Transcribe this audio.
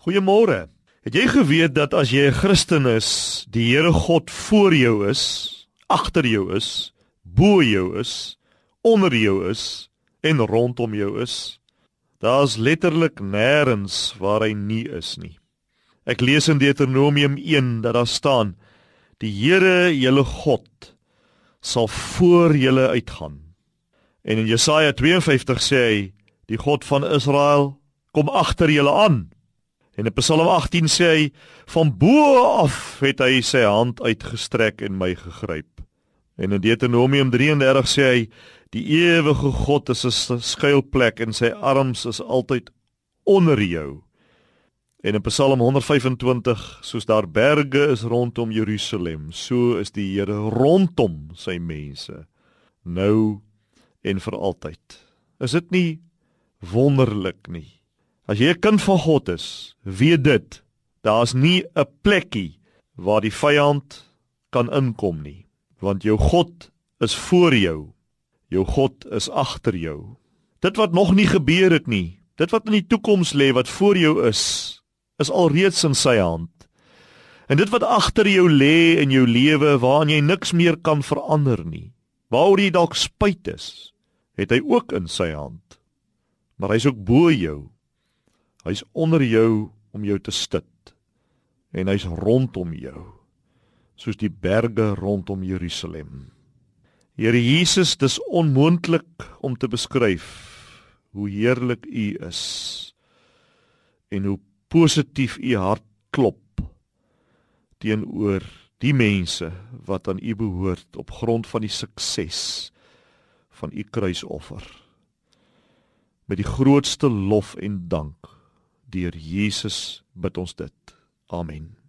Goeiemôre. Het jy geweet dat as jy 'n Christen is, die Here God voor jou is, agter jou is, bo jou is, onder jou is en rondom jou is? Daar's letterlik nêrens waar hy nie is nie. Ek lees in Deuteronomium 1 dat daar staan: Die Here, julle God, sal voor julle uitgaan. En in Jesaja 52 sê hy: Die God van Israel kom agter julle aan. En in Psalm 18 sê hy van bo af het hy sy hand uitgestrek en my gegryp. En in Deuteronomium 33 sê hy die ewige God is 'n skuilplek en sy arms is altyd onder jou. En in Psalm 125 soos daar berge is rondom Jerusalem, so is die Here rondom sy mense nou en vir altyd. Is dit nie wonderlik nie? As jy 'n kind van God is, weet dit, daar's nie 'n plekkie waar die vyand kan inkom nie, want jou God is voor jou. Jou God is agter jou. Dit wat nog nie gebeur het nie, dit wat in die toekoms lê wat voor jou is, is alreeds in sy hand. En dit wat agter jou lê in jou lewe waaraan jy niks meer kan verander nie, waaroor jy dalk spyt is, het hy ook in sy hand. Maar hy's ook bo jou. Hy's onder jou om jou te stit en hy's rondom jou soos die berge rondom Jerusalem. Here Jesus, dis onmoontlik om te beskryf hoe heerlik U is en hoe positief U hart klop teenoor die mense wat aan U behoort op grond van die sukses van U kruisoffer. Met die grootste lof en dank deur Jesus bid ons dit. Amen.